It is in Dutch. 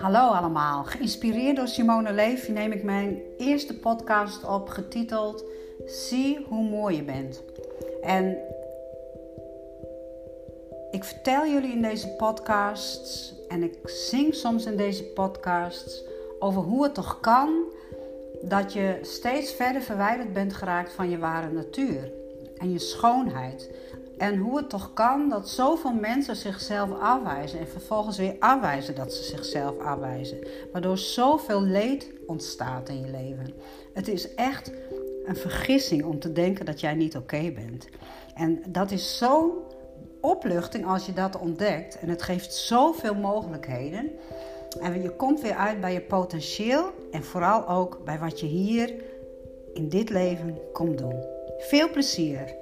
Hallo allemaal, geïnspireerd door Simone Levy neem ik mijn eerste podcast op getiteld Zie hoe mooi je bent. En ik vertel jullie in deze podcasts en ik zing soms in deze podcasts over hoe het toch kan dat je steeds verder verwijderd bent geraakt van je ware natuur en je schoonheid. En hoe het toch kan dat zoveel mensen zichzelf afwijzen en vervolgens weer afwijzen dat ze zichzelf afwijzen. Waardoor zoveel leed ontstaat in je leven. Het is echt een vergissing om te denken dat jij niet oké bent. En dat is zo'n opluchting als je dat ontdekt. En het geeft zoveel mogelijkheden. En je komt weer uit bij je potentieel en vooral ook bij wat je hier in dit leven komt doen. Veel plezier!